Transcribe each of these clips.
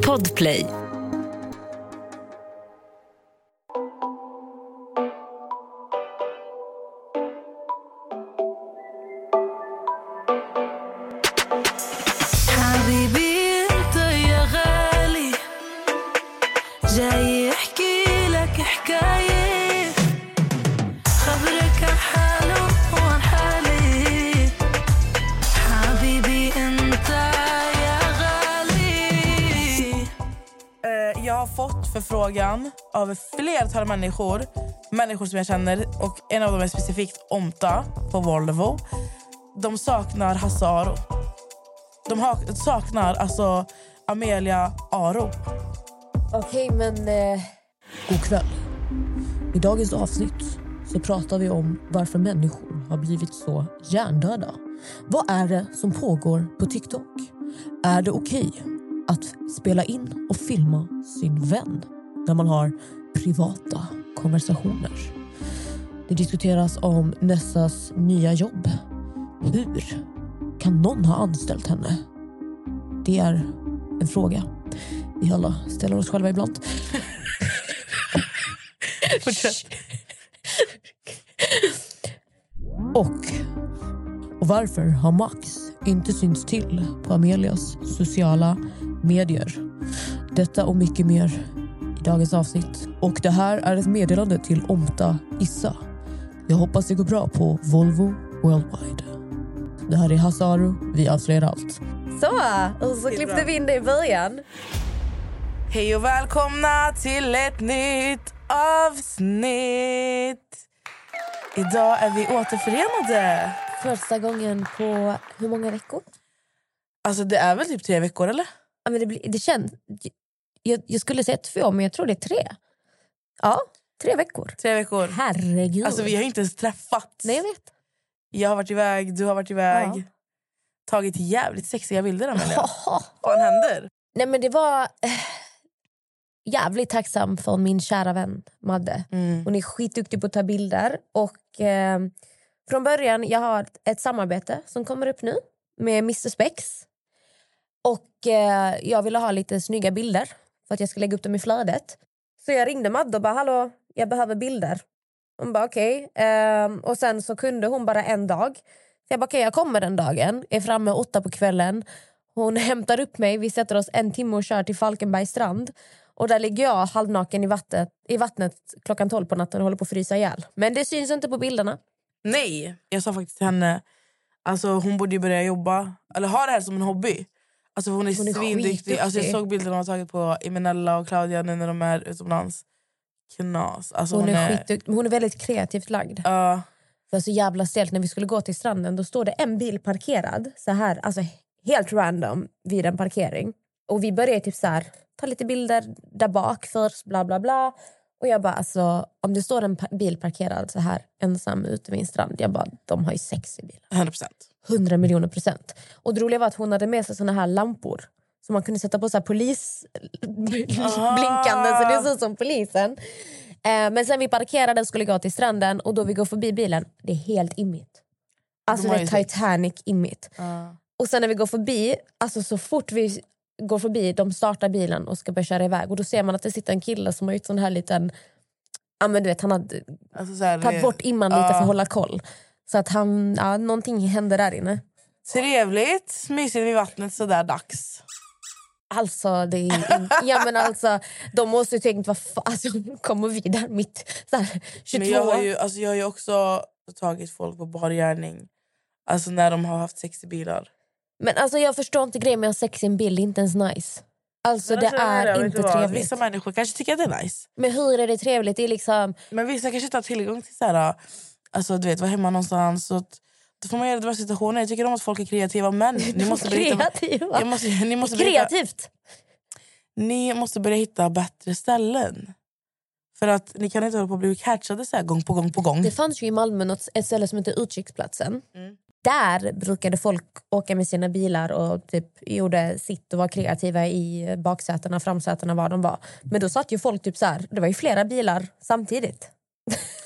Podplay. Flertal människor, människor som jag känner och en av dem är specifikt Omta på Volvo. De saknar Hasse Aro. De ha, saknar alltså Amelia Aro. Okej, men... Eh... God kväll. I dagens avsnitt så pratar vi om varför människor har blivit så hjärndöda. Vad är det som pågår på TikTok? Är det okej att spela in och filma sin vän när man har privata konversationer? Det diskuteras om Nessas nya jobb. Hur kan någon ha anställt henne? Det är en fråga vi alla ställer oss själva ibland. och, och varför har Max inte synts till på Amelias sociala medier? Detta och mycket mer i dagens avsnitt. Och det här är ett meddelande till Omta Issa. Jag hoppas det går bra på Volvo Worldwide. Det här är Hasaru, vi avslöjar allt. Så, och så klippte vi in det i början. Hej och välkomna till ett nytt avsnitt. Idag är vi återförenade. Första gången på hur många veckor? Alltså det är väl typ tre veckor eller? Ja, men det, blir, det känns... Jag, jag skulle säga två, men jag tror det är tre. Ja, tre veckor. Tre veckor. Herregud. Alltså vi har inte ens träffats. Nej, jag vet. Jag har varit iväg, du har varit iväg. Ja. Tagit jävligt sexiga bilder Amelia. Vad händer? Nej, men det var eh, jävligt tacksam för min kära vän Madde. Mm. Hon är skitduktig på att ta bilder. Och eh, Från början jag har ett samarbete som kommer upp nu med Mr Spex. Och eh, Jag ville ha lite snygga bilder för att jag ska lägga upp dem i flödet. Så jag ringde Madde och bara “Hallå, jag behöver bilder”. Hon bara okej. Ehm, och sen så kunde hon bara en dag. Så jag bara okej, jag kommer den dagen. Är framme åtta på kvällen. Hon hämtar upp mig. Vi sätter oss en timme och kör till Falkenbergs strand. Och där ligger jag halvnaken i vattnet, i vattnet klockan 12 på natten och håller på att frysa ihjäl. Men det syns inte på bilderna. Nej, jag sa faktiskt till henne alltså hon borde ju börja jobba eller ha det här som en hobby. Alltså hon är, Hon är svinduktig. Alltså jag såg bilderna hon har tagit på Eminella och Claudia nu när de är utomlands. Knas. Alltså Hon, är skitduktig. Hon är väldigt kreativt lagd. Ja, Det var så jävla stelt när vi skulle gå till stranden. Då står det en bil parkerad så här, alltså helt random vid en parkering. Och vi började typ så här, ta lite bilder där bak först, bla bla bla. Och jag bara, alltså, om det står en bil parkerad så här ensam ute vid en strand, jag bara, de har ju sex i bilen. 100 procent. 100 miljoner procent. Och det roliga var att hon hade med sig såna här lampor som man kunde sätta på så här polis blinkande så det såg ut som polisen. Eh, men sen vi parkerade och skulle gå till stranden och då vi går förbi bilen, det är helt immigt. Alltså De det är ju sex. Titanic immigt. Och sen när vi går förbi, alltså så fort vi går förbi, de startar bilen och ska börja köra iväg och då ser man att det sitter en kille som har gjort sån här liten, ja men du vet han har Alltså tagit bort imman lite för att hålla koll. Så att han, ja, någonting händer där inne. Trevligt, mysigt vid vattnet sådär dags. Alltså, det är, ja, men alltså, de måste ju tänkt, vad fan, alltså, kommer vi där mitt så här, 22 Men jag har, ju, alltså, jag har ju också tagit folk på bar gärning. Alltså när de har haft sex i bilar. Men alltså, jag förstår inte grejen med att ha sex i en bil, det är inte ens nice. Alltså det Alltså, är vet du inte trevligt. Vissa människor kanske tycker att det är nice. Men hur är det trevligt? Det är liksom... Men vissa kanske inte har tillgång till så här, alltså du vet, vara hemma någonstans. Så att, då får man göra det bra situationer. Jag tycker om att folk är kreativa men ni måste börja Kreativa. måste, ni, måste börja Kreativt! ni måste börja hitta bättre ställen. För att ni kan inte hålla på att bli catchade så här gång på gång på gång. Det fanns ju i Malmö något, ett ställe som heter Utkiksplatsen. Mm. Där brukade folk åka med sina bilar och typ gjorde sitt och var kreativa i baksätena, framsätena, var de var. Men då satt ju folk typ så här, det var ju flera bilar samtidigt.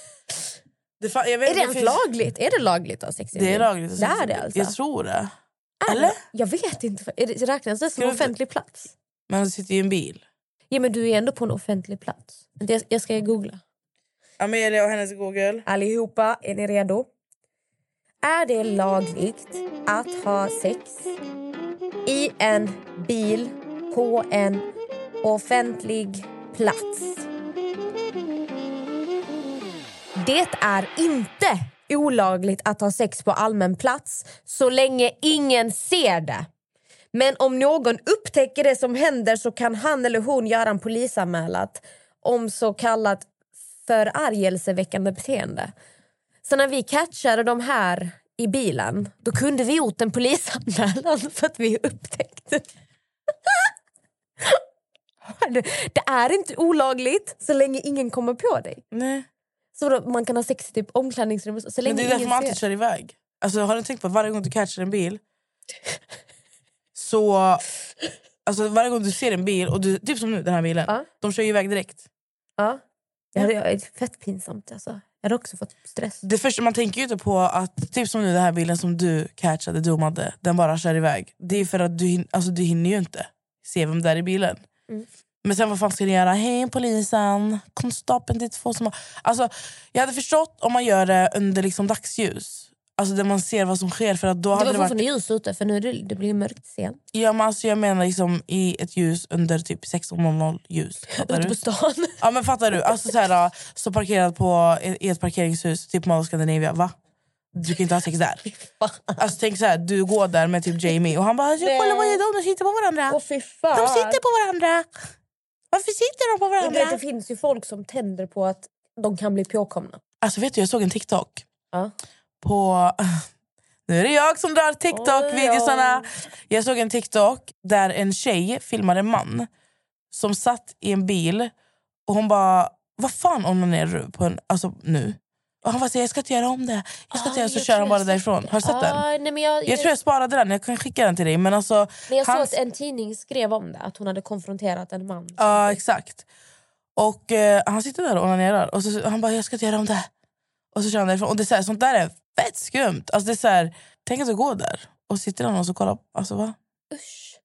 Det, Är det ens finns- lagligt? Är det lagligt att ha sex Det är lagligt. Det är det alltså? Jag tror det. Eller? Jag vet inte. Är det, räknas det som inte- offentlig plats? Men du sitter i en bil. Ja, men du är ändå på en offentlig plats. Jag, jag ska googla. Amelia och hennes Google. Allihopa, är ni redo? Är det lagligt att ha sex i en bil på en offentlig plats? Det är inte olagligt att ha sex på allmän plats så länge ingen ser det. Men om någon upptäcker det som händer så kan han eller hon göra en polisanmälan om så kallat förargelseväckande beteende. Så när vi catchade de här i bilen då kunde vi gjort en polisanmälan för att vi upptäckte det. Det är inte olagligt så länge ingen kommer på dig. Nej. Så då, man kan ha sex i typ omklädningsrum och så, länge Men det är därför man alltid kör iväg. Alltså, har du tänkt på att varje gång du catchar en bil så... Alltså varje gång du ser en bil, och du, typ som nu den här bilen, Ja. de kör ju iväg direkt. Ja. Ja, det är fett pinsamt. Alltså. Jag hade också fått stress. Det första, man tänker ju inte på att, typ som nu den här bilen som du catchade, du och Madde, den bara kör iväg. Det är för att du, alltså, du hinner ju inte se vem det är i bilen. Mm. Men sen vad fan ska ni göra? Hej polisen, stoppa de två som har... Alltså, jag hade förstått om man gör det under liksom dagsljus. Alltså där man ser vad som sker. För att då Det hade var det varit... fortfarande ljus ute för nu är det, det blir mörkt sen. Ja, men alltså, jag menar liksom i ett ljus under typ 16.00 ljus. Fattar Ute du? på stan. Ja men fattar du? Alltså så här, stå parkerad på, i ett parkeringshus, typ Mall of Scandinavia. Va? Du kan inte ha sex där. Alltså tänk så här, du går där med typ Jamie och han bara. “kolla vad gör de? De sitter på varandra”. Åh. De sitter på varandra. Varför sitter de på Jag vet, varandra? det finns ju folk som tänder på att de kan bli påkomna. Alltså vet du, jag såg en TikTok Ja. på... Nu är det jag som drar TikTok-videosarna. Jag såg en TikTok där en tjej filmade en man som satt i en bil och hon bara, vad fan onanerar du på en, alltså nu? Och han bara, jag ska inte göra om det. Jag ska inte Ah, göra så kör han bara därifrån. Har du sett den? Ah, nej, men jag, Jag tror jag sparade den, jag kan skicka den till dig. Men alltså, men jag såg hans- att en tidning skrev om det, att hon hade konfronterat en man. Ja, exakt. Och eh, han sitter där och onanerar och så, han bara, jag ska inte göra om det. Och så kör han därifrån. Och det är så här, sånt där är fett skumt. Alltså, det är så här, tänk att du går där och sitter någon och så kollar. Alltså, va? Usch.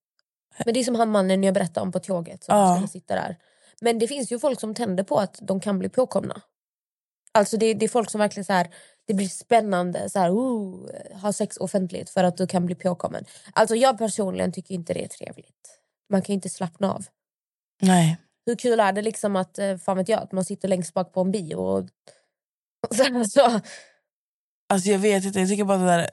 Men det är som han mannen jag berättade om på tåget som Ja. skulle sitta där. Men det finns ju folk som tänder på att de kan bli påkomna. Alltså det, det är folk som verkligen så här, det blir spännande, så här, oh, ha sex offentligt för att du kan bli påkommen. Alltså jag personligen tycker inte det är trevligt. Man kan inte slappna av. Nej. Hur kul är det liksom att, eh, fan vet jag, att man sitter längst bak på en bio och, och så, så. Alltså, jag vet inte, jag tycker bara det där...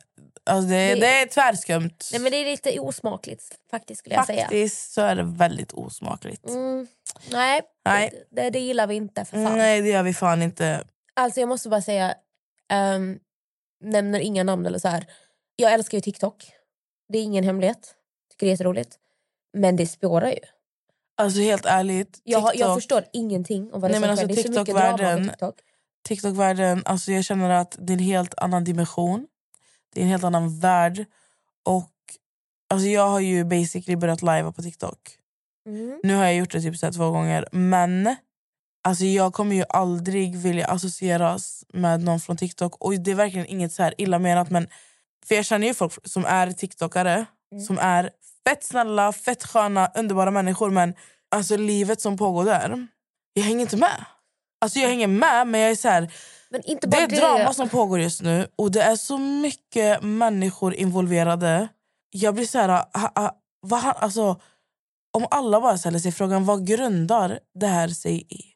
Alltså, det, Det- det är tvärskumt. Nej men det är lite osmakligt faktiskt skulle jag säga. Faktiskt så är det väldigt osmakligt. Mm, nej, Nej. Det, det, det gillar vi inte för fan. Nej, det gör vi fan inte. Alltså jag måste bara säga, um, nämner inga namn eller så här. Jag älskar ju TikTok. Det är ingen hemlighet. Tycker det är jätteroligt. Men det spårar ju. Alltså helt ärligt, Jag, har- jag TikTok- förstår ingenting om vad det Nej, men alltså, sker. Det är så mycket TikTok-världen- TikTok. TikTok-världen, alltså jag känner att det är en helt annan dimension. Det är en helt annan värld. Och alltså jag har ju basically börjat live på TikTok. Mm. Nu har jag gjort det typ så två gånger. Men alltså jag kommer ju aldrig vilja associeras med någon från TikTok. Och det är verkligen inget så här illa menat. Men, för jag känner ju folk som är TikTokare. Mm. Som är fett snälla, fett sköna, underbara människor. Men alltså livet som pågår där, jag hänger inte med. Alltså jag hänger med men jag är så här, det är det. drama som pågår just nu och det är så mycket människor involverade. Jag blir så här... Ha, ha, vad, alltså, om alla bara ställer sig frågan vad grundar det här sig i?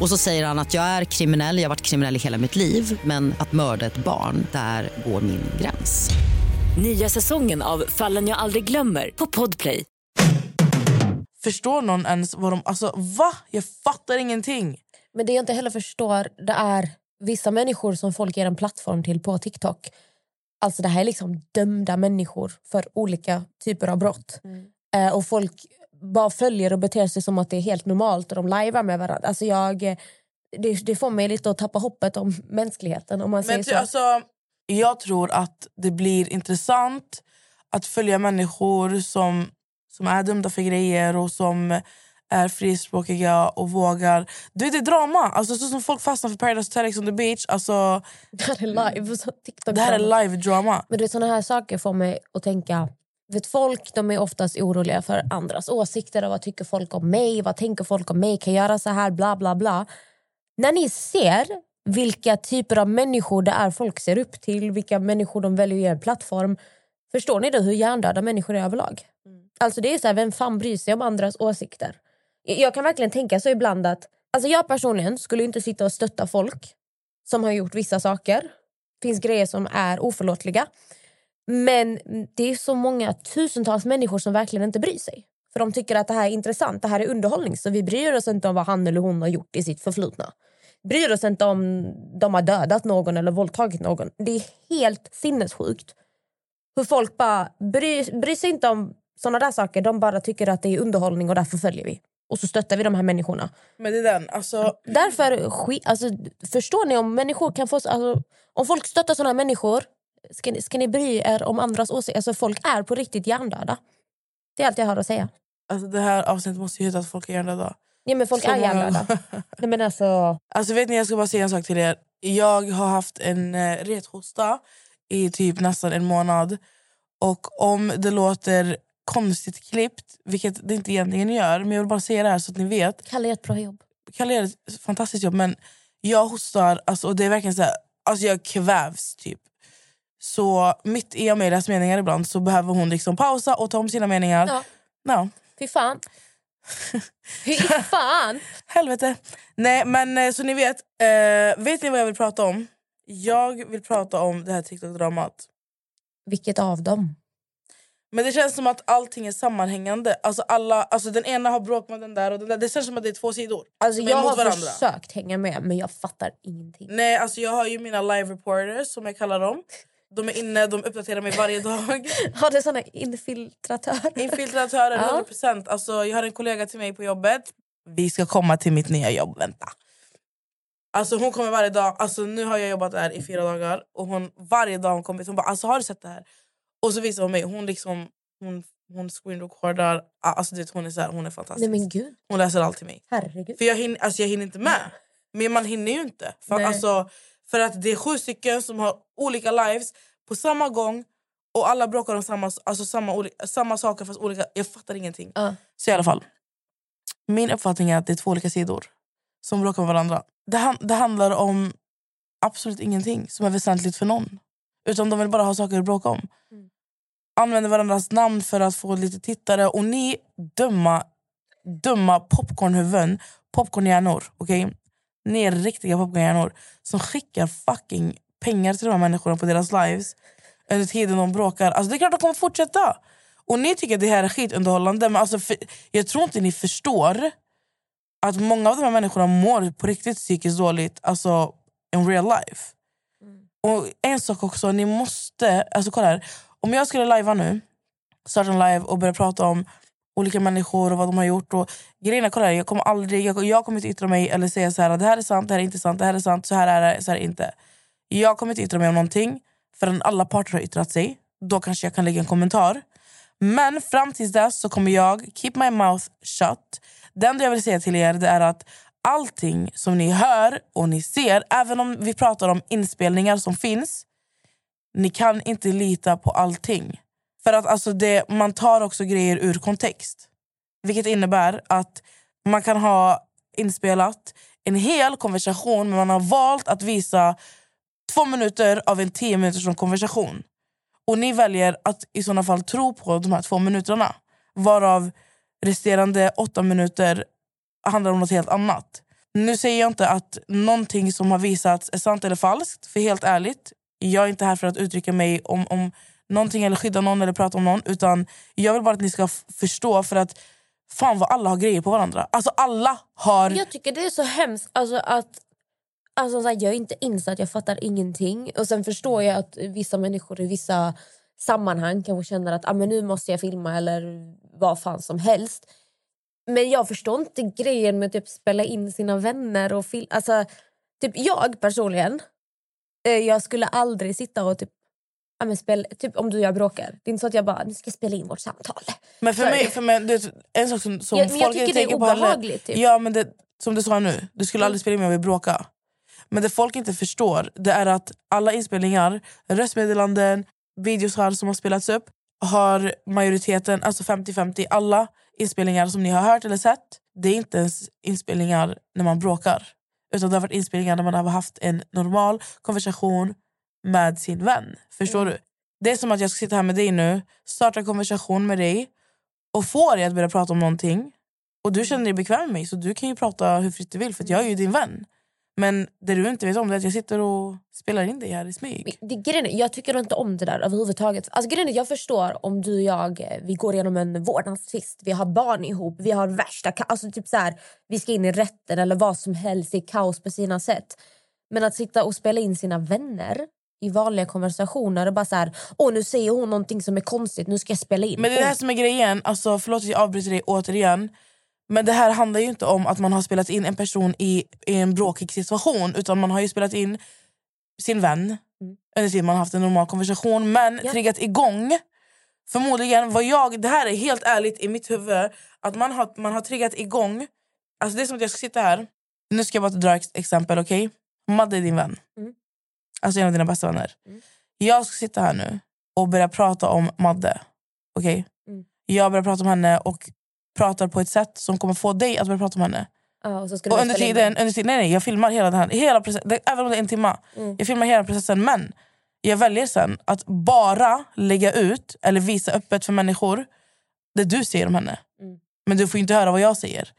Och så säger han att jag är kriminell, jag har varit kriminell i hela mitt liv men att mörda ett barn, där går min gräns. Nya säsongen av Fallen jag aldrig glömmer på Podplay. förstår någon ens vad de... Alltså, va? Jag fattar ingenting. Men det jag inte heller förstår det är vissa människor som folk ger en plattform till på TikTok. Alltså det här är liksom dömda människor för olika typer av brott. Eh, och folk bara följer och beter sig som att det är helt normalt och de lajvar med varandra. Alltså jag, det, det får mig lite att tappa hoppet om mänskligheten. Om man säger Men ty, så. alltså, jag tror att det blir intressant att följa människor som, som är dömda för grejer och som är frispråkiga och vågar... Du vet, det är drama. Alltså, så som folk fastnar för Paradise Hotel Ex on the beach. Alltså, det här är live. TikTok det här är live drama. Men du vet, såna här saker får mig att tänka... Vet, folk de är oftast oroliga för andras åsikter. och Vad tycker folk om mig? Vad tänker folk om mig? Kan jag göra så här? Bla, bla, bla. När ni ser vilka typer av människor det är folk ser upp till, vilka människor de väljer att ge en plattform. Förstår ni då hur hjärndöda människor är överlag? Alltså det är så här, vem fan bryr sig om andras åsikter? Jag, jag kan verkligen tänka så ibland att... Alltså jag personligen skulle inte sitta och stötta folk som har gjort vissa saker. Det finns grejer som är oförlåtliga. Men det är så många tusentals människor som verkligen inte bryr sig. För de tycker att det här är intressant, det här är underhållning. Så vi bryr oss inte om vad han eller hon har gjort i sitt förflutna. Bryr oss inte om de har dödat någon eller våldtagit någon. Det är helt sinnessjukt. Hur folk bara bryr, bryr sig inte om såna där saker. De bara tycker att det är underhållning och därför följer vi. Och så stöttar vi de här människorna. Men det är den. Alltså, Därför, alltså, förstår ni om människor kan få... Alltså, om folk stöttar här människor, ska ni, ska ni bry er om andras åsikter? Alltså, folk är på riktigt hjärndöda. Det är allt jag har att säga. alltså, det här avsnittet måste ju heta att folk är hjärndöda. Ja, men folk Så är hjärndöda. Nej, men alltså, Alltså vet ni, jag ska bara säga en sak till er. Jag har haft en eh, rethosta i typ nästan en månad. Och om det låter konstigt klippt, vilket det inte egentligen gör, men jag vill bara säga det här så att ni vet. Kalle gör ett bra jobb. Kalle gör ett fantastiskt jobb men jag hostar alltså, och det är verkligen så här, alltså jag kvävs typ. Så mitt i Amelias meningar ibland så behöver hon liksom pausa och ta om sina meningar. Ja. Ja. Fy fan. Fy fan! Helvete. Nej men eh, så ni vet, eh, vet ni vad jag vill prata om? Jag vill prata om det här TikTok-dramat. Vilket av dem? Men det känns som att allting är sammanhängande. Alltså alla, alltså den ena har bråk med den där och den där. Det känns som att det är två sidor. Alltså, jag har varandra. försökt hänga med, men jag fattar ingenting. Nej, alltså jag har ju mina live reporters som jag kallar dem. De är inne, de uppdaterar mig varje dag. Har du såna infiltratörer? Infiltratörer, Ja. 100%. Alltså, jag har en kollega till mig på jobbet. Vi ska komma till mitt nya jobb, vänta. Alltså hon kommer varje dag, alltså nu har jag jobbat där i fyra dagar och hon varje dag hon kommer hon bara alltså har du sett det här? Och så visar hon mig, hon liksom hon, hon screenrecordar, alltså du vet, hon är så här, hon är fantastisk. Nej men gud, Hon läser allt till mig. herregud. För jag hinner, alltså jag hinner inte med. Men man hinner ju inte. För, Nej. alltså, för att det är sju stycken som har olika lives på samma gång och alla bråkar om samma, alltså samma, samma saker fast olika... Jag fattar ingenting. Ja. Så i alla fall. Min uppfattning är att det är två olika sidor som bråkar med varandra. Det, han, det handlar om absolut ingenting som är väsentligt för någon. Utan de vill bara ha saker att bråka om. Använder varandras namn för att få lite tittare. Och ni dumma, dumma popcornhuvuden, popcornhjärnor, okej? Ni är riktiga popcornhjärnor som skickar fucking pengar till de här människorna på deras lives under tiden de bråkar. Alltså det är klart de kommer fortsätta. Och ni tycker att det här är skitunderhållande men alltså för, jag tror inte ni förstår att många av de här människorna mår på riktigt psykiskt dåligt alltså in real life. Och en sak också, ni måste... Alltså kolla här. Om jag skulle lajva nu, starta en live och börja prata om olika människor och vad de har gjort. Och grejerna, kolla här, jag kommer aldrig, jag, jag kommer inte yttra mig eller säga så här, det här är sant, det här är inte sant, det här är sant, så här är det, så här är det inte. Jag kommer inte yttra mig om någonting förrän alla parter har yttrat sig. Då kanske jag kan lägga en kommentar. Men fram tills dess så kommer jag keep my mouth shut. Det enda jag vill säga till er det är att allting som ni hör och ni ser, även om vi pratar om inspelningar som finns, ni kan inte lita på allting. För att alltså det, man tar också grejer ur kontext. Vilket innebär att man kan ha inspelat en hel konversation men man har valt att visa två minuter av en tio minuters konversation. Och ni väljer att i såna fall tro på de här två minuterna. Varav resterande åtta minuter handlar om något helt annat. Nu säger jag inte att någonting som har visats är sant eller falskt. För helt ärligt, jag är inte här för att uttrycka mig om, om någonting eller skydda någon eller prata om någon. Utan jag vill bara att ni ska förstå för att fan vad alla har grejer på varandra. Alltså alla har... Jag tycker det är så hemskt alltså, att alltså, så här, jag är inte insatt, jag fattar ingenting. Och sen förstår jag att vissa människor i vissa sammanhang kanske känner att ah, men nu måste jag filma eller vad fan som helst. Men jag förstår inte grejen med att typ spela in sina vänner och fil Alltså, typ jag personligen, eh, jag skulle aldrig sitta och typ, ja, men spela, typ om du och jag bråkar. Det är inte så att jag bara, nu ska jag spela in vårt samtal. Men för mig, för mig det en sak som, som Ja, jag folk inte tänker på heller- typ. Ja, men det, som du sa nu, du skulle Mm. aldrig spela in om vi bråkar. Men det folk inte förstår det är att alla inspelningar, röstmeddelanden, videosar som har spelats upp har majoriteten, alltså 50-50, alla inspelningar som ni har hört eller sett, det är inte ens inspelningar när man bråkar. Utan det har varit inspelningar när man har haft en normal konversation med sin vän. Förstår Mm. du? Det är som att jag ska sitta här med dig nu, starta en konversation med dig och få dig att börja prata om någonting. Och du känner dig bekväm med mig så du kan ju prata hur fritt du vill för jag är ju din vän. Men det du inte vet om det är att jag sitter och spelar in dig här i smyg. Det, grejen jag tycker inte om det där överhuvudtaget. Alltså, grejen jag förstår om du och jag eh, vi går igenom en vårdnadstvist, vi har barn ihop, vi har värsta alltså, typ så här, vi ska in i rätten eller vad som helst, det är kaos på sina sätt. Men att sitta och spela in sina vänner i vanliga konversationer och bara så här, åh nu säger hon någonting som är konstigt, nu ska jag spela in. Men det är det här som är grejen, alltså, förlåt att jag avbryter dig återigen. Men det här handlar ju inte om att man har spelat in en person i, i en bråkig situation utan man har ju spelat in sin vän under tiden man har haft en normal konversation men Ja. triggat igång Förmodligen vad jag, det här är helt ärligt i mitt huvud att man har, man har triggat igång Alltså det är som att jag ska sitta här Nu ska jag bara dra ett exempel, okej? Madde är din vän Mm. Alltså en av dina bästa vänner Mm. Jag ska sitta här nu och börja prata om Madde Okej? Mm. Jag börjar prata om henne och pratar på ett sätt som kommer få dig att börja prata om henne Ja, och och under tiden, under tiden, nej, nej, jag filmar hela den här, hela processen, även om det är en timme. Mm. Jag filmar hela processen men jag väljer sen att bara lägga ut eller visa öppet för människor det du säger om henne. Mm. Men du får inte höra vad jag säger.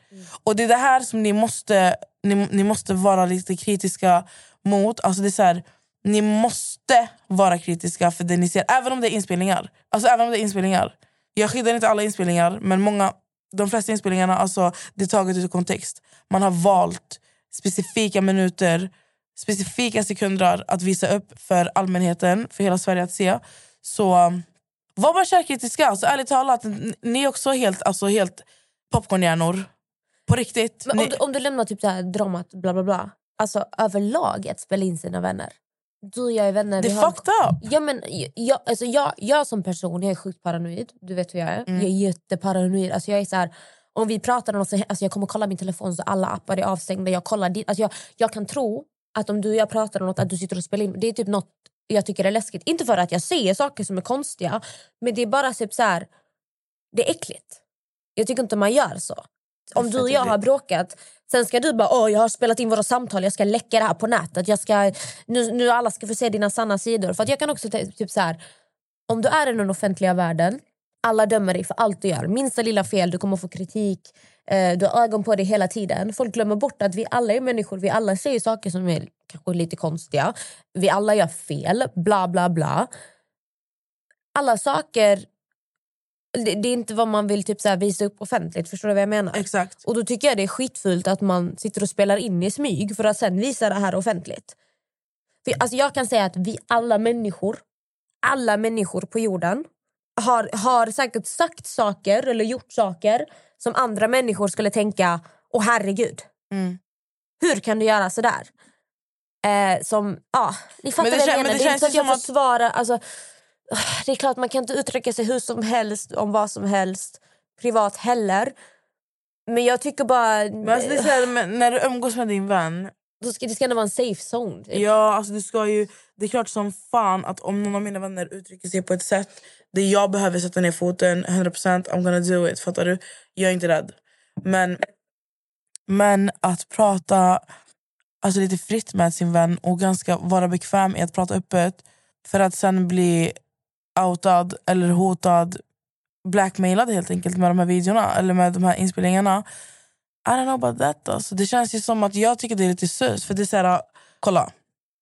Och det är det här som ni måste, ni, ni måste vara lite kritiska mot. Alltså det är så här, ni måste vara kritiska för det ni ser, även om det är inspelningar. Alltså även om det är inspelningar. Jag skyddar inte alla inspelningar men många, de flesta inspelningarna alltså, det är taget ur kontext. Man har valt specifika minuter, specifika sekunder att visa upp för allmänheten, för hela Sverige att se. Så um, var bara källkritiska. Alltså, ärligt talat, ni är också helt, alltså, helt popcornhjärnor. På riktigt. Om, Ni, du, om du lämnar typ det här dramat, bla bla bla. Alltså överlag att spela in sina vänner. Du och jag är vänner. det är har- fucked up. Ja, men jag, alltså jag, jag som person jag är sjukt paranoid. Du vet hur jag är. Mm. Jag är jätteparanoid. Alltså jag är så här, om vi pratar om något, så, alltså jag kommer kolla min telefon så alla appar är avstängda. Jag, kollar dit, alltså jag, jag kan tro att om du och jag pratar om något att du sitter och spelar in. Det är typ något jag tycker är läskigt. Inte för att jag säger saker som är konstiga. Men det är bara typ så här, det är äckligt. Jag tycker inte man gör så. Om du och jag har bråkat, sen ska du bara Åh, jag har spelat in våra samtal, jag ska läcka det här på nätet. Jag ska, nu, nu alla ska få se dina sanna sidor. För att jag kan också typ så här, om du är i den offentliga världen, alla dömer dig för allt du gör. Minsta lilla fel, du kommer få kritik. Eh, du har ögon på dig hela tiden. Folk glömmer bort att vi alla är människor. Vi alla säger saker som är kanske lite konstiga. Vi alla gör fel. Bla, bla, bla. Alla saker... Det, det är inte vad man vill typ så visa upp offentligt. Förstår du vad jag menar? Exakt. Och då tycker jag det är skitfult att man sitter och spelar in i smyg för att sen visa det här offentligt. För, alltså jag kan säga att vi alla människor, alla människor på jorden har, har säkert sagt saker eller gjort saker som andra människor skulle tänka, åh herregud, Mm. hur kan du göra sådär? Eh, som, ja, ni fattar det vad jag men menar. det Det är inte känns så att jag som att- försvarar... Alltså, det är klart man kan inte uttrycka sig hur som helst om vad som helst privat heller. Men jag tycker bara... Men alltså, det är här, när du umgås med din vän då ska, det ska ändå vara en safe zone. Typ. Ja, alltså det, ska ju, det är klart som fan att om någon av mina vänner uttrycker sig på ett sätt där jag behöver sätta ner foten 100% I'm gonna do it. Fattar du? Jag är inte rädd. Men, men att prata alltså lite fritt med sin vän och ganska vara bekväm i att prata öppet för att sen bli outad eller hotad blackmailad helt enkelt med de här videorna eller med de här inspelningarna. I don't know about that. Alltså. Det känns ju som att jag tycker det är lite sus. För det är så här, äh, kolla.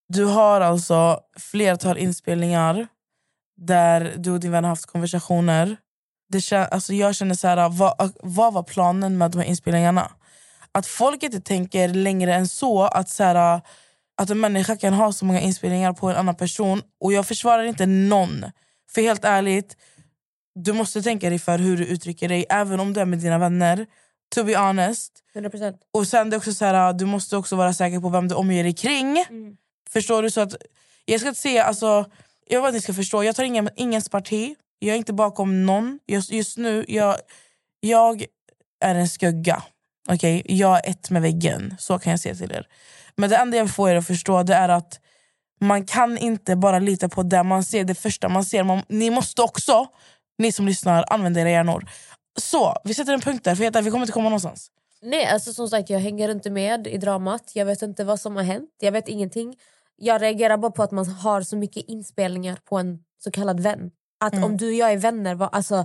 Du har alltså flertal inspelningar där du och din vän har haft konversationer. Det kän, alltså jag känner så här, äh, vad, äh, vad var planen med de här inspelningarna? Att folk inte tänker längre än så att, så här, att en människa kan ha så många inspelningar på en annan person. Och jag försvarar inte någon. För helt ärligt, du måste tänka dig för hur du uttrycker dig. Även om du är med dina vänner To be honest. 100%. Och sen det är också så här, du måste också vara säker på vem du omger dig kring. Förstår du? Så att, jag ska inte säga, alltså, jag vill att ni ska förstå, jag tar ingen, ingens parti. Jag är inte bakom någon. Just, just nu, jag, jag är en skugga. Okej, Jag är ett med väggen. Så kan jag säga till er. Men det enda jag vill få er att förstå det är att man kan inte bara lita på det man ser, det första man ser. Man, ni måste också, ni som lyssnar, använda era hjärnor. Så, vi sätter en punkt där, för vi kommer inte komma någonstans. Nej, alltså som sagt, jag hänger inte med i dramat. Jag vet inte vad som har hänt. Jag vet ingenting. Jag reagerar bara på att man har så mycket inspelningar på en så kallad vän. Att om du och jag är vänner, vad, alltså,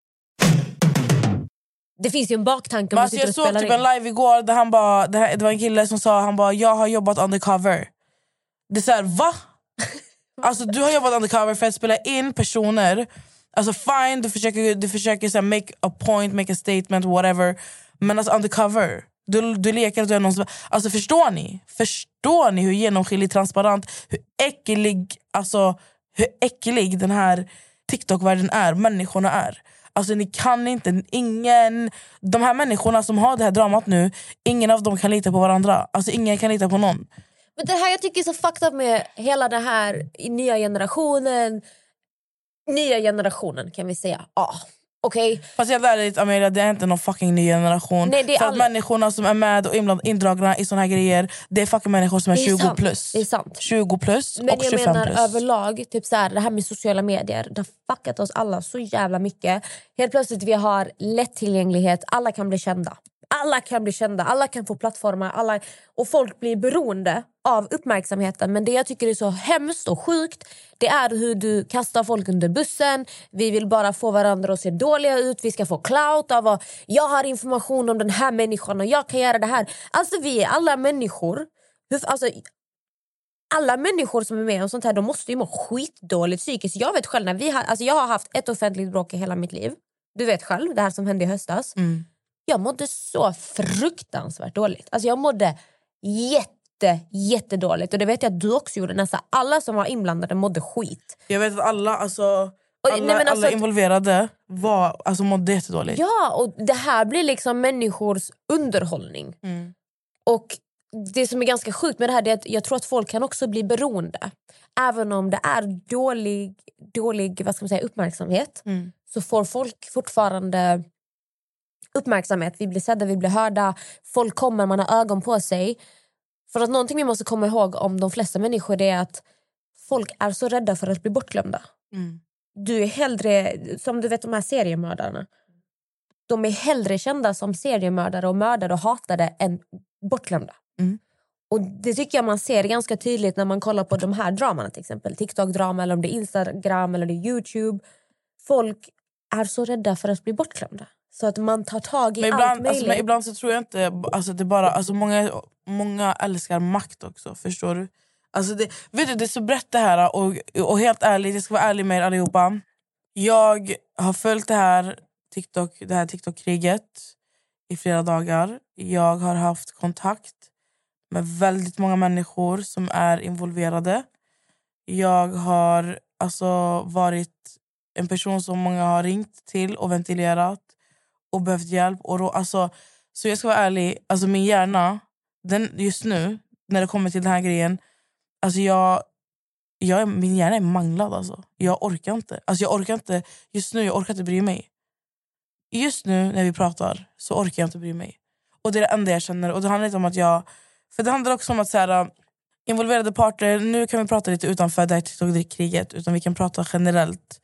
Det finns ju en baktanke om alltså jag såg typ en live igår där han bara, det, här, det var en kille som sa han bara, jag har jobbat undercover. Det är såhär, va? alltså du har jobbat undercover för att spela in personer. Alltså fine, du försöker, du försöker så här, make a point, make a statement, whatever. Men alltså undercover. Du, du leker att du är någon som... Alltså förstår ni? Förstår ni hur genomskinlig, transparent, hur äcklig, alltså, hur äcklig den här TikTok-världen är, människorna är. Alltså ni kan inte, ingen... De här människorna som har det här dramat nu, ingen av dem kan lita på varandra. Alltså ingen kan lita på någon. Men det här jag tycker är så fucked up med hela den här nya generationen. Nya generationen kan vi säga. Ja, okej. Fast helt ärligt Amelia, det är inte någon fucking ny generation. Nej, det är För att alla- människorna som är med och indragna i såna här grejer, det är fucking människor som är, är 20 sant, plus. det är sant. 20 plus Men och jag 25 menar plus. överlag, typ så här, det här med sociala medier, det har fuckat oss alla så jävla mycket. Helt plötsligt vi har lättillgänglighet, alla kan bli kända. Alla kan bli kända, alla kan få plattformar alla, och folk blir beroende av uppmärksamheten. Men det jag tycker är så hemskt och sjukt det är hur du kastar folk under bussen. Vi vill bara få varandra att se dåliga ut. Vi ska få clout av att jag har information om den här människan och jag kan göra det här. Alltså vi är alla människor. Alltså, alla människor som är med om sånt här de måste ju må skitdåligt psykiskt. Jag vet själv när vi har, alltså jag har haft ett offentligt bråk i hela mitt liv. Du vet själv, det här som hände i höstas. Mm. Jag mådde så fruktansvärt dåligt. Alltså jag mådde jätte, jättedåligt. Och det vet jag att du också gjorde. Nästan alla som var inblandade mådde skit. Jag vet att alla, alltså, alla, nej, alltså alla involverade var, alltså, mådde jättedåligt. Ja, och det här blir liksom människors underhållning. Mm. Och det som är ganska sjukt med det här är att jag tror att folk kan också bli beroende. Även om det är dålig, dålig vad ska man säga, uppmärksamhet Mm. så får folk fortfarande uppmärksamhet. Vi blir sedda, vi blir hörda. Folk kommer, man har ögon på sig. För att någonting vi måste komma ihåg om de flesta människor är att folk är så rädda för att bli bortglömda. Mm. Du är hellre, som du vet de här seriemördarna. De är hellre kända som seriemördare och mördare och hatade än bortglömda. Mm. Och Det tycker jag man ser ganska tydligt när man kollar på de här dramarna till exempel. TikTok-drama eller om det är Instagram eller det Youtube. Folk är så rädda för att bli bortglömda. Så att man tar tag i Men allt ibland, möjligt. alltså, men ibland så tror jag inte... Alltså, det bara, alltså, många, många älskar makt också, förstår du? Alltså, det, vet du, det är så brett det här. Och, och helt ärligt, jag ska vara ärlig med er allihopa. Jag har följt det här TikTok, det här TikTok-kriget i flera dagar. Jag har haft kontakt med väldigt många människor som är involverade. Jag har alltså varit en person som många har ringt till och ventilerat och behövt hjälp. Och då, alltså, så jag ska vara ärlig, alltså min hjärna, den, just nu, när det kommer till den här grejen, alltså jag, jag min hjärna är manglad. Alltså. Jag orkar inte. Alltså jag orkar inte. Just nu jag orkar inte bry mig. Just nu när vi pratar så orkar jag inte bry mig. Och Det är det enda jag känner. Och det handlar inte om att jag... För det handlar också om att så här, involverade parter, nu kan vi prata lite utanför det här TikTok-kriget, utan vi kan prata generellt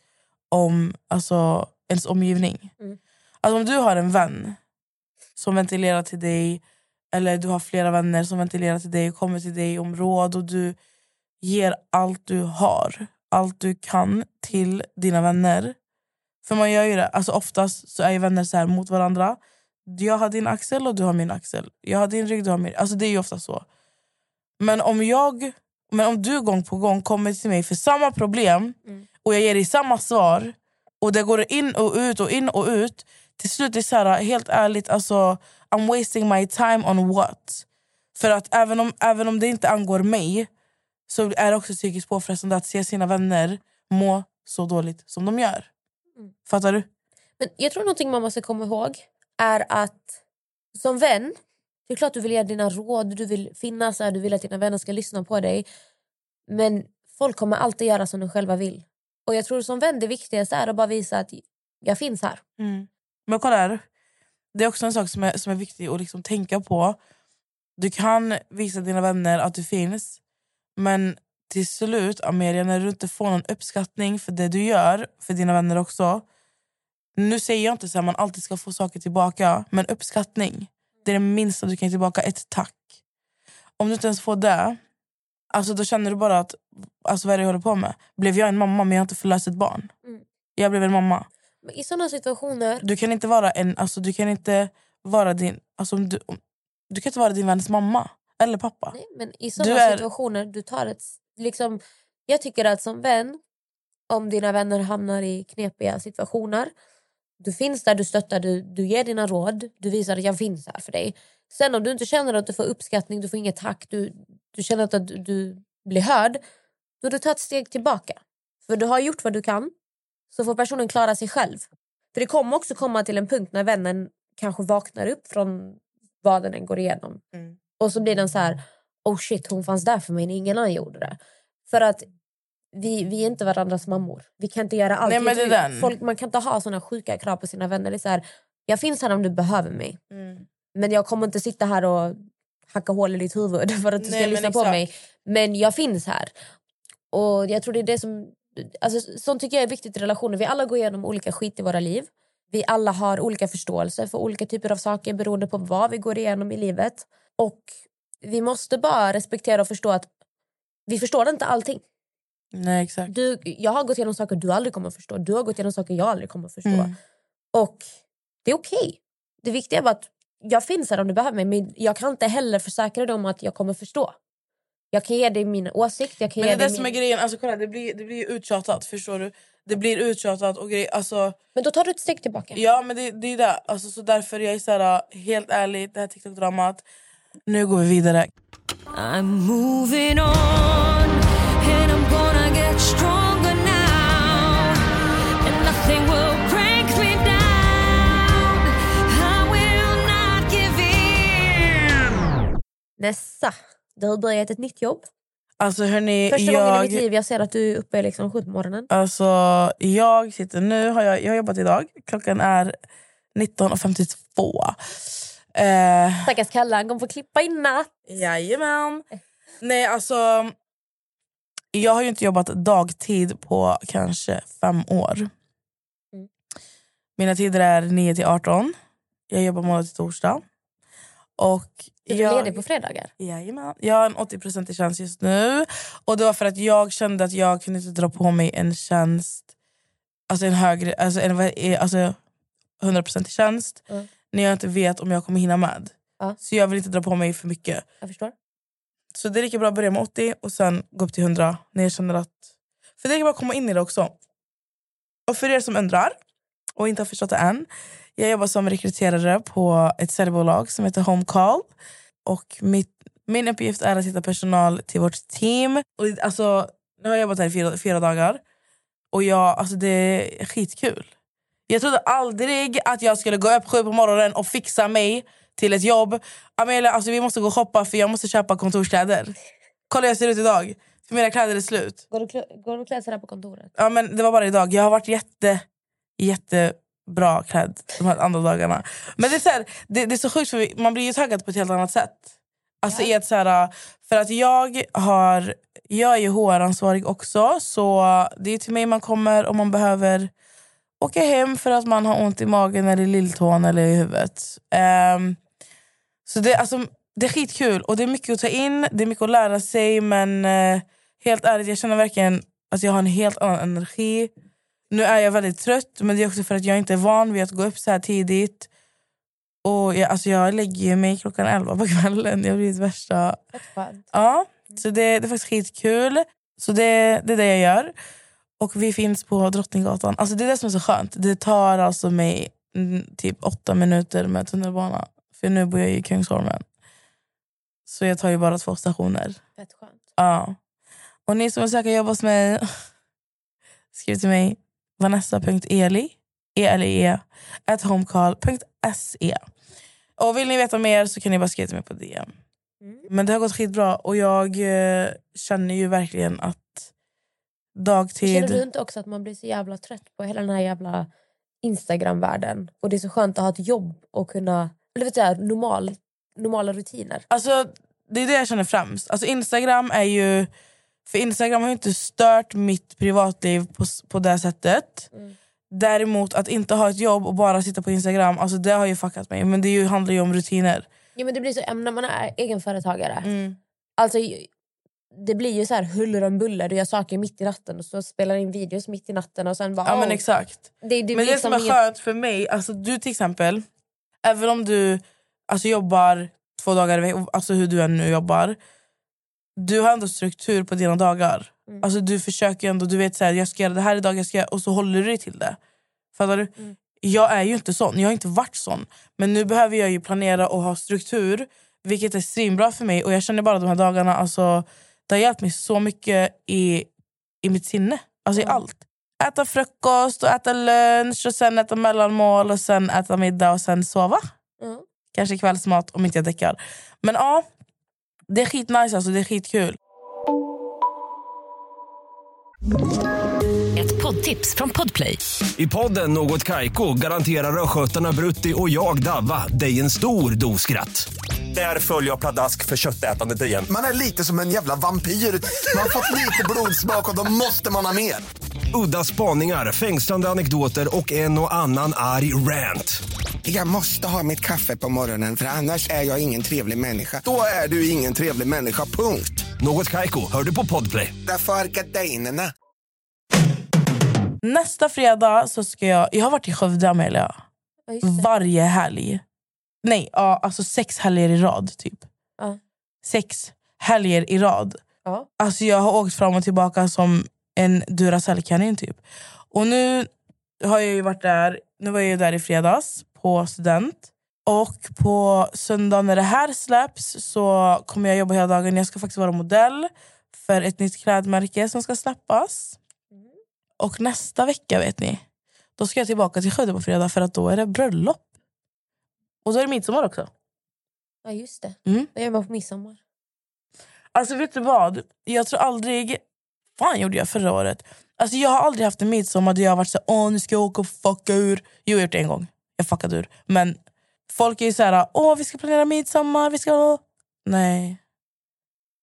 om alltså, ens omgivning. Mm. Alltså om du har en vän som ventilerar till dig eller du har flera vänner som ventilerar till dig och kommer till dig om råd och du ger allt du har, allt du kan till dina vänner För man gör ju det. Alltså oftast så är ju vänner så här mot varandra. Jag har din axel och du har min axel. Jag har din rygg, du har min. Alltså det är ju ofta så. Men om jag, men om du gång på gång kommer till mig för samma problem och jag ger dig samma svar och det går in och ut och in och ut. Till slut är det så här, helt ärligt, alltså, I'm wasting my time on what? För att även om, även om det inte angår mig så är det också psykiskt påfrestande att se sina vänner må så dåligt som de gör. Fattar du? Men jag tror någonting man måste komma ihåg är att som vän, det är klart du vill ge dina råd, du vill finnas här, du vill att dina vänner ska lyssna på dig. Men folk kommer alltid göra som de själva vill. Och jag tror som vän det viktigaste är att bara visa att jag finns här. Men kolla här. Det är också en sak som är, som är viktig att liksom tänka på. Du kan visa dina vänner att du finns. Men till slut, Amelia, när du inte får någon uppskattning för det du gör för dina vänner också. Nu säger jag inte så att man alltid ska få saker tillbaka. Men uppskattning, det är det minsta du kan ge tillbaka. Ett tack. Om du inte ens får det, alltså då känner du bara att alltså, vad är det jag håller på med? Blev jag en mamma men jag har inte förlöst ett barn? Mm. Jag blev en mamma. Men I såna situationer... Du kan inte vara en, alltså du kan inte vara din, alltså du, du kan inte vara din väns mamma eller pappa. Nej, men i såna Du är- situationer, du tar ett... Liksom, jag tycker att som vän, om dina vänner hamnar i knepiga situationer, du finns där, du stöttar, du, du ger dina råd, du visar att jag finns här för dig. Sen om du inte känner att du får uppskattning, du får inget tack, du, du känner att du, du blir hörd, då du tar ett steg tillbaka. För du har gjort vad du kan, så får personen klara sig själv. För det kommer också komma till en punkt när vännen kanske vaknar upp från vad den än går igenom. Och så blir den så här, oh shit hon fanns där för mig när ingen annan gjorde det. För att vi, vi är inte varandras mammor. Vi kan inte göra allt. Nej. Folk, man kan inte ha såna sjuka krav på sina vänner. Det är så här, jag finns här om du behöver mig. Mm. Men jag kommer inte sitta här och hacka hål i ditt huvud för att du Nej, ska lyssna på exakt. mig. Men jag finns här. Och jag tror det är det som... Alltså, sånt tycker jag är viktigt i relationer. Vi alla går igenom olika skit i våra liv. Vi alla har olika förståelse för olika typer av saker beroende på vad vi går igenom i livet. Och vi måste bara respektera och förstå att vi förstår inte allting. Nej exakt. Du, jag har gått igenom saker du aldrig kommer att förstå. Du har gått igenom saker jag aldrig kommer att förstå. Mm. Och det är okej. Det viktiga är bara att jag finns här om du behöver mig. Men jag kan inte heller försäkra dig om att jag kommer förstå. Jag kan ge dig min åsikt. Jag kan Men det är det som är min... grejen, alltså, kolla, det, blir, det blir uttjatat. Förstår du? Det blir uttjatat och grejer. Alltså, Men då tar du ett steg tillbaka. ja men det, det är det. Alltså, så därför jag är så här, helt ärligt, det här TikTok-dramat. Nu går vi vidare. I'm moving on, and I'm gonna get stronger now. And nothing will break me down. I will not give in. Nessa, du har börjat ett nytt jobb. Alltså hörni, Första gången i jag, mitt liv jag ser att du är uppe liksom sju på morgonen. alltså, jag sitter nu, har jag, jag har jobbat idag. Klockan är 19.52. Eh, Stackars Kalle, han kommer få klippa i natt. Jajamän. Nej, alltså... Jag har ju inte jobbat dagtid på kanske fem år. Mm. Mina tider är 9 till 18. Jag jobbar måndag till torsdag. Och Är du jag, ledig på fredagar? Jajamän. Jag har en 80 i tjänst just nu. Och Det var för att jag kände att jag kunde inte dra på mig en tjänst, alltså en högre, alltså en, alltså 100 i tjänst, Mm. när jag inte vet om jag kommer hinna med. Ja. Så jag vill inte dra på mig för mycket. Jag förstår. Så det är lika bra att börja med 80 och sen gå upp till 100 när jag känner att... För det är lika bra att komma in i det också. Och för er som undrar och inte har förstått det än. Jag jobbar som rekryterare på ett säljbolag som heter Home Call. Och mitt, min uppgift är att hitta personal till vårt team. Och, alltså, nu har jag jobbat här i fyra, fyra dagar. Och jag, alltså, det är skitkul. Jag trodde aldrig att jag skulle gå upp sju på morgonen och fixa mig till ett jobb. Amelia, alltså, vi måste gå och shoppa för jag måste köpa kontorskläder. Kolla hur jag ser ut idag. För mina kläder är slut. Går du, går du och klär sig där på kontoret? Ja, men det var bara idag. Jag har varit jätte, jättebra klädd de här andra dagarna. Men det är, så här, det, det är så sjukt för man blir ju taggad på ett helt annat sätt. Alltså i ett så här, för att jag har jag är ju HR-ansvarig också så det är till mig man kommer om man behöver åka hem för att man har ont i magen eller i lilltån eller i huvudet. Ehm, så det, alltså, det är skitkul och det är mycket att ta in, det är mycket att lära sig men eh, helt ärligt jag känner verkligen att jag har en helt annan energi. Nu är jag väldigt trött, men det är också för att jag inte är van vid att gå upp så här tidigt. Och jag, alltså jag lägger mig klockan 11 på kvällen. Jag har blivit värsta... Ja, så det, det är faktiskt skitkul. Så det, det är det jag gör. Och vi finns på Drottninggatan. Alltså det är det som är så skönt. Det tar alltså mig mm, typ åtta minuter med tunnelbana. För nu bor jag i Kungsholmen. Så jag tar ju bara två stationer. Fett skönt. Ja. Och ni som vill söka jobb hos mig, skriv till mig vanessa.eli, e-l-e, at homecall.se. Och vill ni veta mer så kan ni bara skriva till mig på DM. Mm. Men det har gått skitbra och jag eh, känner ju verkligen att dagtid... Känner du inte också att man blir så jävla trött på hela den här jävla Instagram-världen? Och det är så skönt att ha ett jobb och kunna... Eller vet du, normal, normala rutiner. Alltså, det är det jag känner främst. Alltså, Instagram är ju... För Instagram har inte stört mitt privatliv på, på det sättet. Mm. Däremot att inte ha ett jobb och bara sitta på Instagram, alltså det har ju fuckat mig. Men det ju, handlar ju om rutiner. Ja, men det blir så, när man är egenföretagare. Mm. Alltså, det blir ju så här huller om buller. Du gör saker mitt i natten och så spelar in videos mitt i natten. Och sen bara, Ja men exakt. det, det Men det som är inget- skönt för mig, alltså du till exempel, även om du alltså, jobbar två dagar i veckan, alltså hur du än nu jobbar, du har ändå struktur på dina dagar. Mm. Alltså du försöker ändå, du vet så här, jag ska göra det här idag, jag ska, och så håller du dig till det. Fattar du? Mm. Jag är ju inte sån, jag har inte varit sån. Men nu behöver jag ju planera och ha struktur, vilket är svinbra för mig. Och jag känner bara de här dagarna, alltså, det har hjälpt mig så mycket i, i mitt sinne. Alltså i Mm. allt. Äta frukost, och äta lunch, och sen äta mellanmål, och sen äta middag och sen sova. Mm. Kanske kvällsmat om inte jag däckar. Men ja, det är skitnice alltså, det är skitkul. Ett poddtips från Podplay. I podden Något Kaiko garanterar östgötarna Brutti och jag, Davva, dig en stor dos skratt. Där följer jag pladask för köttätandet igen. Man är lite som en jävla vampyr. Man har fått lite blodsmak och då måste man ha mer. Udda spaningar, fängslande anekdoter och en och annan arg rant. Jag måste ha mitt kaffe på morgonen för annars är jag ingen trevlig människa. Då är du ingen trevlig människa, punkt. Något Kaiko, hör du på Podplay. Därför är gardinerna. Nästa fredag så ska jag... Jag har varit i Skövde, Amelia. Varje helg. Nej, ja, alltså sex helger i rad. typ. Ja. Sex helger i rad. Ja. Alltså jag har åkt fram och tillbaka som en Duracell-kanin typ. Och nu har jag ju varit där, nu var jag ju där i fredags på student. Och på söndag när det här släpps så kommer jag jobba hela dagen. Jag ska faktiskt vara modell för ett nytt klädmärke som ska släppas. Och nästa vecka vet ni, då ska jag tillbaka till Skövde på fredag för att då är det bröllop. Och så är det midsommar också. ja, just det. Mm. Jag är med på midsommar. Alltså vet du vad? Jag tror aldrig... fan gjorde jag förra året? Alltså jag har aldrig haft en midsommar där jag har varit så åh nu ska jag åka och fucka ur. Jo jag har gjort det en gång. Jag fuckade ur. Men folk är ju så här, åh vi ska planera midsommar, vi ska... Nej.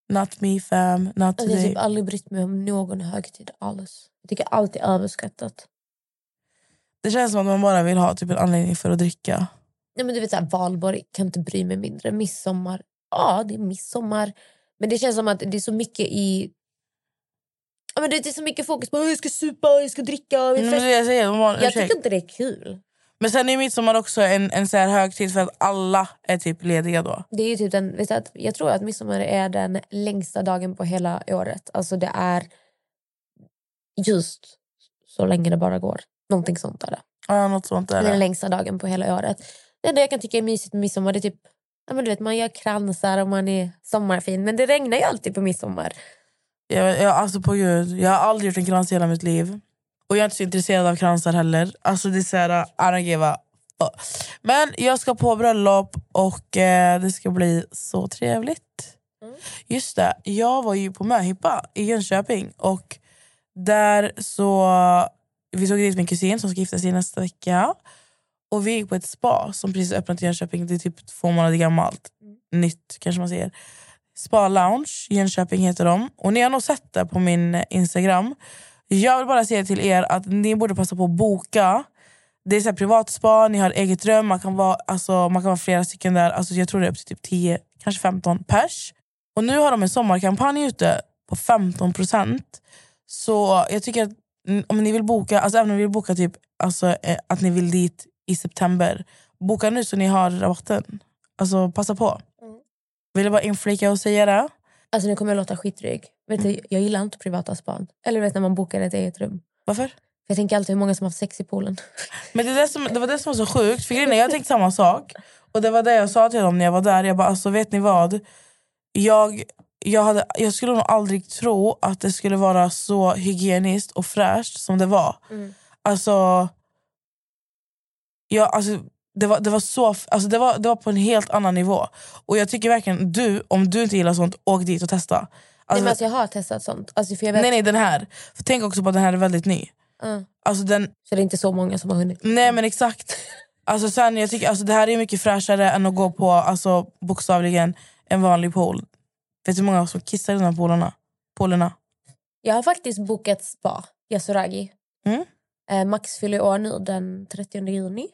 Not me fam, not Alltså, jag har today. typ aldrig brytt mig om någon högtid alls. Jag tycker allt är överskattat. Det känns som att man bara vill ha typ en anledning för att dricka. Nej, men du vet, så här, valborg kan inte bry mig mindre. Midsommar, ja det är midsommar. Men det känns som att det är så mycket i... Ja, men det är så mycket fokus på att jag ska supa, jag ska dricka. Jag, jag säger, tycker inte det är kul. Men sen är midsommar också en, en så här högtid för att alla är typ lediga då. Det är ju typ den, vet att jag tror att midsommar är den längsta dagen på hela året. Alltså det är just så länge det bara går. Någonting sånt är det. Ja, något sånt Det är är den det. längsta dagen på hela året. Det enda jag kan tycka är mysigt med midsommar det är typ ja, men du vet, man gör kransar och man är sommarfin. Men det regnar ju alltid på midsommar. Jag, jag, alltså på gud, jag har aldrig gjort en krans i hela mitt liv. Och jag är inte så intresserad av kransar heller. Alltså det är så här, I don't give a fuck. Men jag ska på bröllop och eh, det ska bli så trevligt. Mm. Just det, jag var ju på möhippa i Jönköping. Och där så... Vi tog dit min kusin som ska gifta sig nästa vecka. Och vi gick på ett spa som precis öppnat i Jönköping. Det är typ två månader gammalt. Nytt kanske man säger. Spa Lounge Jönköping heter de. Och ni har nog sett det på min eh, Instagram. Jag vill bara säga till er att ni borde passa på att boka. Det är så privat spa, ni har eget rum, man kan vara, alltså, man kan vara flera stycken där. Alltså, jag tror det är upp till typ 10, kanske 15 pers. Och nu har de en sommarkampanj ute på 15%. Så jag tycker att om ni vill boka, alltså även om ni vill boka typ, alltså, eh, att ni vill dit i september, boka nu så ni har rabatten. Alltså passa på. Mm. Vill jag bara inflika och säga det. Alltså nu kommer jag låta skitdryg. Vet du, jag gillar inte privata span. Eller vet när man bokar ett eget rum. Varför? För jag tänker alltid hur många som har haft sex i poolen. Men det, är det, som, det var det som var så sjukt. För grejen jag tänkte samma sak. Och det var det jag sa till dem när jag var där. Jag bara, alltså vet ni vad? Jag, jag, hade, jag skulle nog aldrig tro att det skulle vara så hygieniskt och fräscht som det var. Mm. Alltså, jag, alltså det var, det, var så, alltså det, var, det var på en helt annan nivå. Och jag tycker verkligen, du, om du inte gillar sånt, åk dit och testa. nej, Alltså, men alltså, jag har testat sånt. Alltså, för jag vet, nej, nej, den här. För tänk också på att den här är väldigt ny. Ja. Alltså den, Så det är inte så många som har hunnit. Nej men exakt. Alltså, sen, jag tycker, alltså, det här är mycket fräschare än att gå på alltså, bokstavligen en vanlig pool. Vet du hur många som kissar i de här poolerna? poolerna? Jag har faktiskt bokat spa, Yasuragi. Mm. Eh, Max fyller år nu den 30 juni.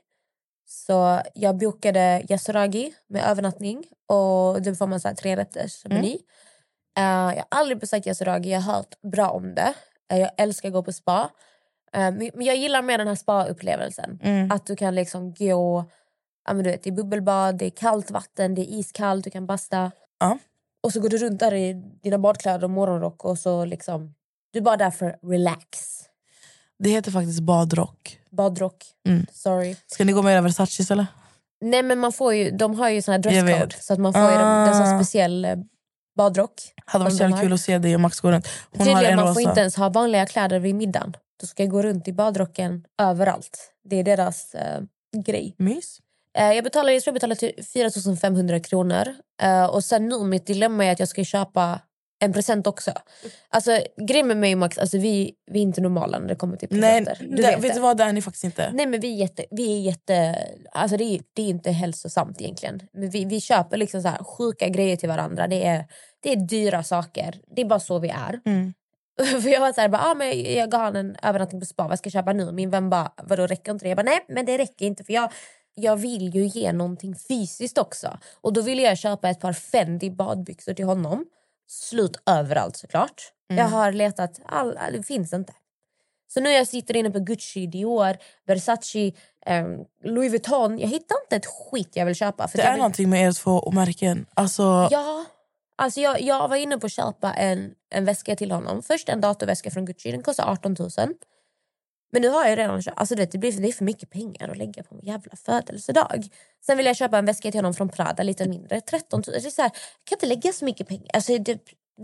Så jag bokade Yasuragi med övernattning och då får man så här tre rätters meny. Eh, jag har aldrig besökt Yasuragi, jag har hört bra om det. Eh, jag älskar att gå på spa. Men men jag gillar mer den här spa-upplevelsen. Mm. Att du kan liksom gå ja, men du vet, i bubbelbad, det är kallt vatten, det är iskallt, du kan basta. Ja. Och så går du runt där i dina badkläder och morgonrock och så liksom... Du är bara där för relax. Det heter faktiskt badrock. Badrock. Mm. Sorry. Ska ni gå med era Versace eller? Nej men man får ju, de har ju sån här Jag dresscode så att man får ju Ah. en sån speciell eh, badrock. Hade varit så jävla har. kul att se dig och Max gå runt. Hon har Tydligen en man rosa. får inte ens ha vanliga kläder vid middagen. Du ska gå runt i badrocken överallt. Det är deras eh, grej. Mys. Eh, jag, betalar, jag tror jag betalar till 4 500 kronor. Eh, och sen nu mitt dilemma är att jag ska köpa en present också. Alltså grejen med mig och Max, alltså, vi, vi är inte normala när det kommer till Nej, presenter. det, vet, du vad? Det är ni faktiskt inte. Nej men vi är jätte, vi är jätte alltså det är, det är inte hälsosamt egentligen. Men vi, vi köper liksom så här sjuka grejer till varandra. Det är, det är dyra saker. Det är bara så vi är. Mm. För jag var så här, bara, ah, men jag gav han en övernattning på spa, vad ska jag köpa nu? Min vän bara, vadå räcker inte det? Jag bara, nej men det räcker inte för jag, jag vill ju ge någonting fysiskt också. Och då ville jag köpa ett par Fendi badbyxor till honom. Slut överallt såklart. Jag har letat, all, all, det finns inte. Så nu jag sitter inne på Gucci, Dior, Versace, eh, Louis Vuitton. Jag hittar inte ett skit jag vill köpa. För Det är vill, någonting med er två märken. Alltså, Ja, alltså jag, jag var inne på att köpa en, en väska till honom. Först en datorväska från Gucci, den kostar 18 000. Men nu har jag redan köpt, alltså det, blir, det är för mycket pengar att lägga på en jävla födelsedag. Sen vill jag köpa en väska till honom från Prada, lite mindre, 13 000. Det är så här, jag kan inte lägga så mycket pengar. Alltså, det,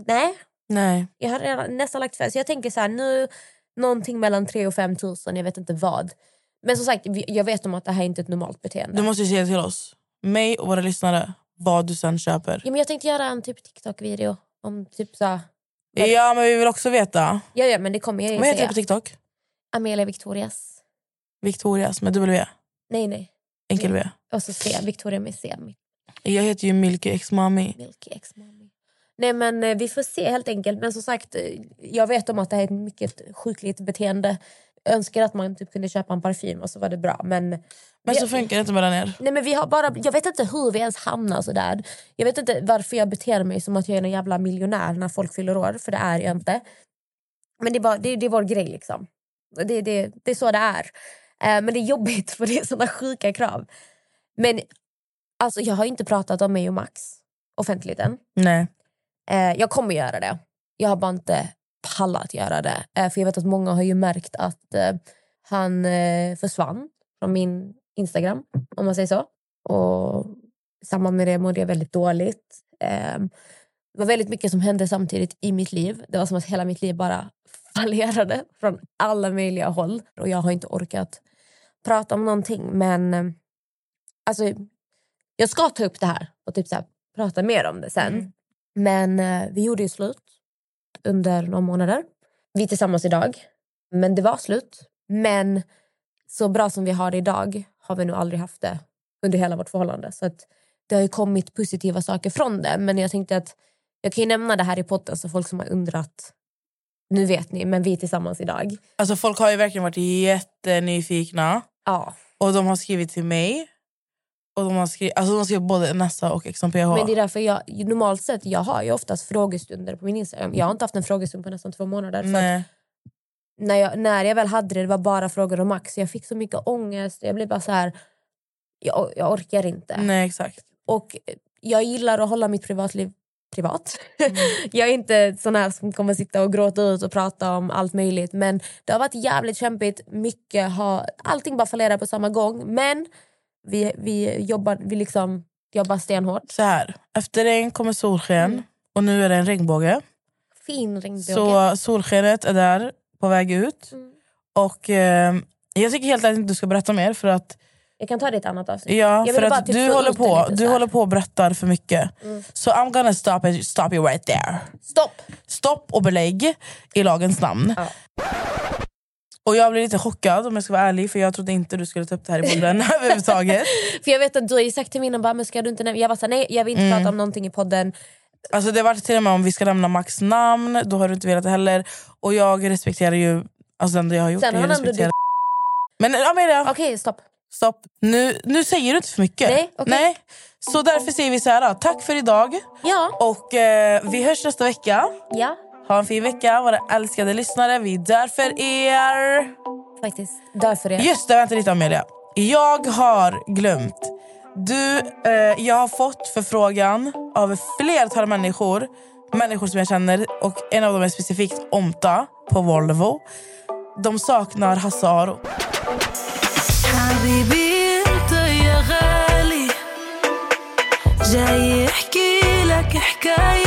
nej, nej. jag har redan nästan lagt för. Så jag tänker så här, nu någonting mellan 3 och 5 tusen, jag vet inte vad. Men som sagt, jag vet om att det här är inte är ett normalt beteende. Du måste säga till oss, mig och våra lyssnare, vad du sen köper. Ja, men jag tänkte göra en typ TikTok-video om typ så här, Ja, men vi vill också veta. Ja, ja, men det kommer jag ju Vad heter säga. du på TikTok? Amelia Victorias. Victorias med W. Nej, nej. Enkel V. Och så C. Victoria med C. Jag heter ju Milky X Mami. Milky X Mommy. Nej, men eh, vi får se helt enkelt. Men som sagt, eh, jag vet om att det här är ett mycket sjukligt beteende. Jag önskar att man typ kunde köpa en parfym och så var det bra. Men, Men så funkar det inte mellan er. Nej, men vi har bara, jag vet inte hur vi ens hamnar så där. Jag vet inte varför jag beter mig som att jag är en jävla miljonär när folk fyller år, för det är jag inte. Men det är, bara, det, det är vår grej liksom. Det, det, det är så det är. Eh, men det är jobbigt för det är såna sjuka krav. Men alltså, jag har inte pratat om mig och Max offentligt än. Nej. Eh, jag kommer göra det. Jag har bara inte pallat göra det. Eh, för jag vet att många har ju märkt att han försvann från min Instagram, om man säger så. Och i samband med det mådde jag väldigt dåligt. Det var väldigt mycket som hände samtidigt i mitt liv. Det var som att hela mitt liv bara fallerade från alla möjliga håll. Och jag har inte orkat prata om någonting. Men eh, alltså, jag ska ta upp det här och typ så här, prata mer om det sen. Mm. Men eh, vi gjorde ju slut under några månader. Vi är tillsammans idag. Men det var slut. Men så bra som vi har det idag har vi nog aldrig haft det under hela vårt förhållande. Så att det har ju kommit positiva saker från det. Men jag tänkte att jag kan ju nämna det här i podden så folk som har undrat. Nu vet ni, men vi är tillsammans idag. Alltså folk har ju verkligen varit jättenyfikna. Ja, Och de har skrivit till mig. Och de har skrivit, alltså de har skrivit både Nessa och XMPH. men det är därför jag normalt sett jag har ju oftast frågestunder på min Instagram. Jag har inte haft en frågestund på nästan två månader. Nej. när jag, när jag väl hade det, det var bara frågor om Max. Jag fick så mycket ångest. Jag blev bara så här... Jag, jag orkar inte. Nej, exakt. Och jag gillar att hålla mitt privatliv privat. jag är inte sån här som kommer sitta och gråta ut och prata om allt möjligt. Men det har varit jävligt kämpigt. Mycket har, allting bara fallerar på samma gång. Men vi, vi, jobbar, vi liksom jobbar stenhårt. Så här, efter regn kommer solsken Mm. och nu är det en regnbåge. Fin regnbåge. Så solskenet är där på väg ut. Mm. Och eh, jag tycker helt ärligt inte du ska berätta mer för att Jag kan ta det i ett annat avsnitt. Ja, för att typ du, håller på, lite du håller på och berättar för mycket. Mm. Så I'm gonna stop, it, stop you right there. Stopp! Stopp och belägg i lagens namn. Ja. Och jag blev lite chockad om jag ska vara ärlig för jag trodde inte du skulle ta upp det här i podden överhuvudtaget. För jag vet att du har sagt till mina bara, men ska du inte nämna? Jag var såhär, nej jag vill inte Mm. prata om någonting i podden. Alltså det var till och med om vi ska nämna Max namn, då har du inte velat det heller. Och jag respekterar ju alltså det enda jag har gjort. Sen har han ändå respekterar. Men Amelia, Okej, stopp. Stopp. Nu, nu säger du inte för mycket. Nej, okej. Nej. Så därför säger vi så här, då. tack för idag. Ja. Och eh, vi hörs nästa vecka. Ja, Ha en fin vecka våra älskade lyssnare. Vi är där för er. faktiskt. Därför är Just det, vänta lite Amelia. Jag har glömt. Du, eh, jag har fått förfrågan av flertal människor. Människor som jag känner och en av dem är specifikt Omta på Volvo. De saknar Hasse Aro. حبيبي انت يا غالي. حكاية.